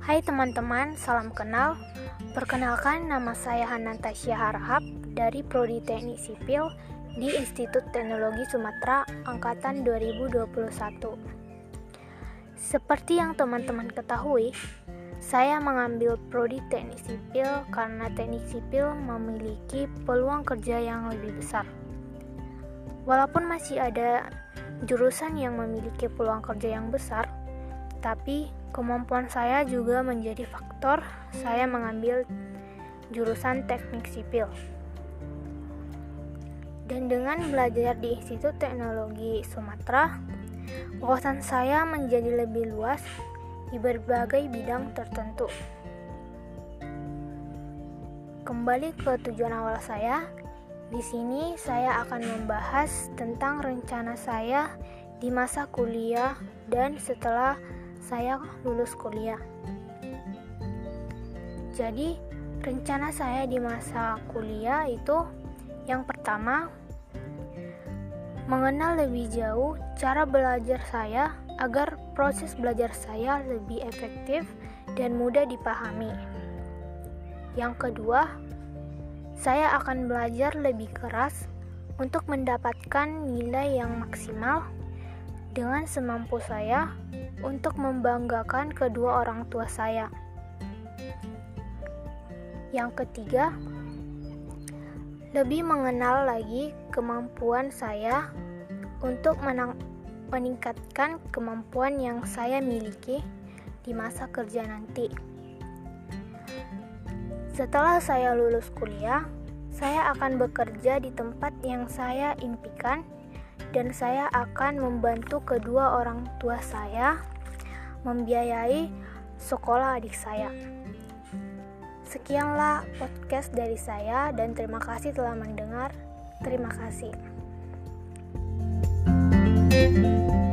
Hai teman-teman, salam kenal. Perkenalkan nama saya Hanantasya Harahap dari Prodi Teknik Sipil di Institut Teknologi Sumatera angkatan 2021. Seperti yang teman-teman ketahui, saya mengambil prodi Teknik Sipil karena Teknik Sipil memiliki peluang kerja yang lebih besar. Walaupun masih ada jurusan yang memiliki peluang kerja yang besar, tapi kemampuan saya juga menjadi faktor saya mengambil jurusan teknik sipil. Dan dengan belajar di Institut Teknologi Sumatera, wawasan saya menjadi lebih luas di berbagai bidang tertentu. Kembali ke tujuan awal saya, di sini saya akan membahas tentang rencana saya di masa kuliah dan setelah saya lulus kuliah. Jadi, rencana saya di masa kuliah itu yang pertama mengenal lebih jauh cara belajar saya agar proses belajar saya lebih efektif dan mudah dipahami. Yang kedua, saya akan belajar lebih keras untuk mendapatkan nilai yang maksimal dengan semampu saya untuk membanggakan kedua orang tua saya. Yang ketiga, lebih mengenal lagi kemampuan saya untuk meningkatkan kemampuan yang saya miliki di masa kerja nanti. Setelah saya lulus kuliah, saya akan bekerja di tempat yang saya impikan dan saya akan membantu kedua orang tua saya membiayai sekolah adik saya. Sekianlah podcast dari saya dan terima kasih telah mendengar. Terima kasih. thank you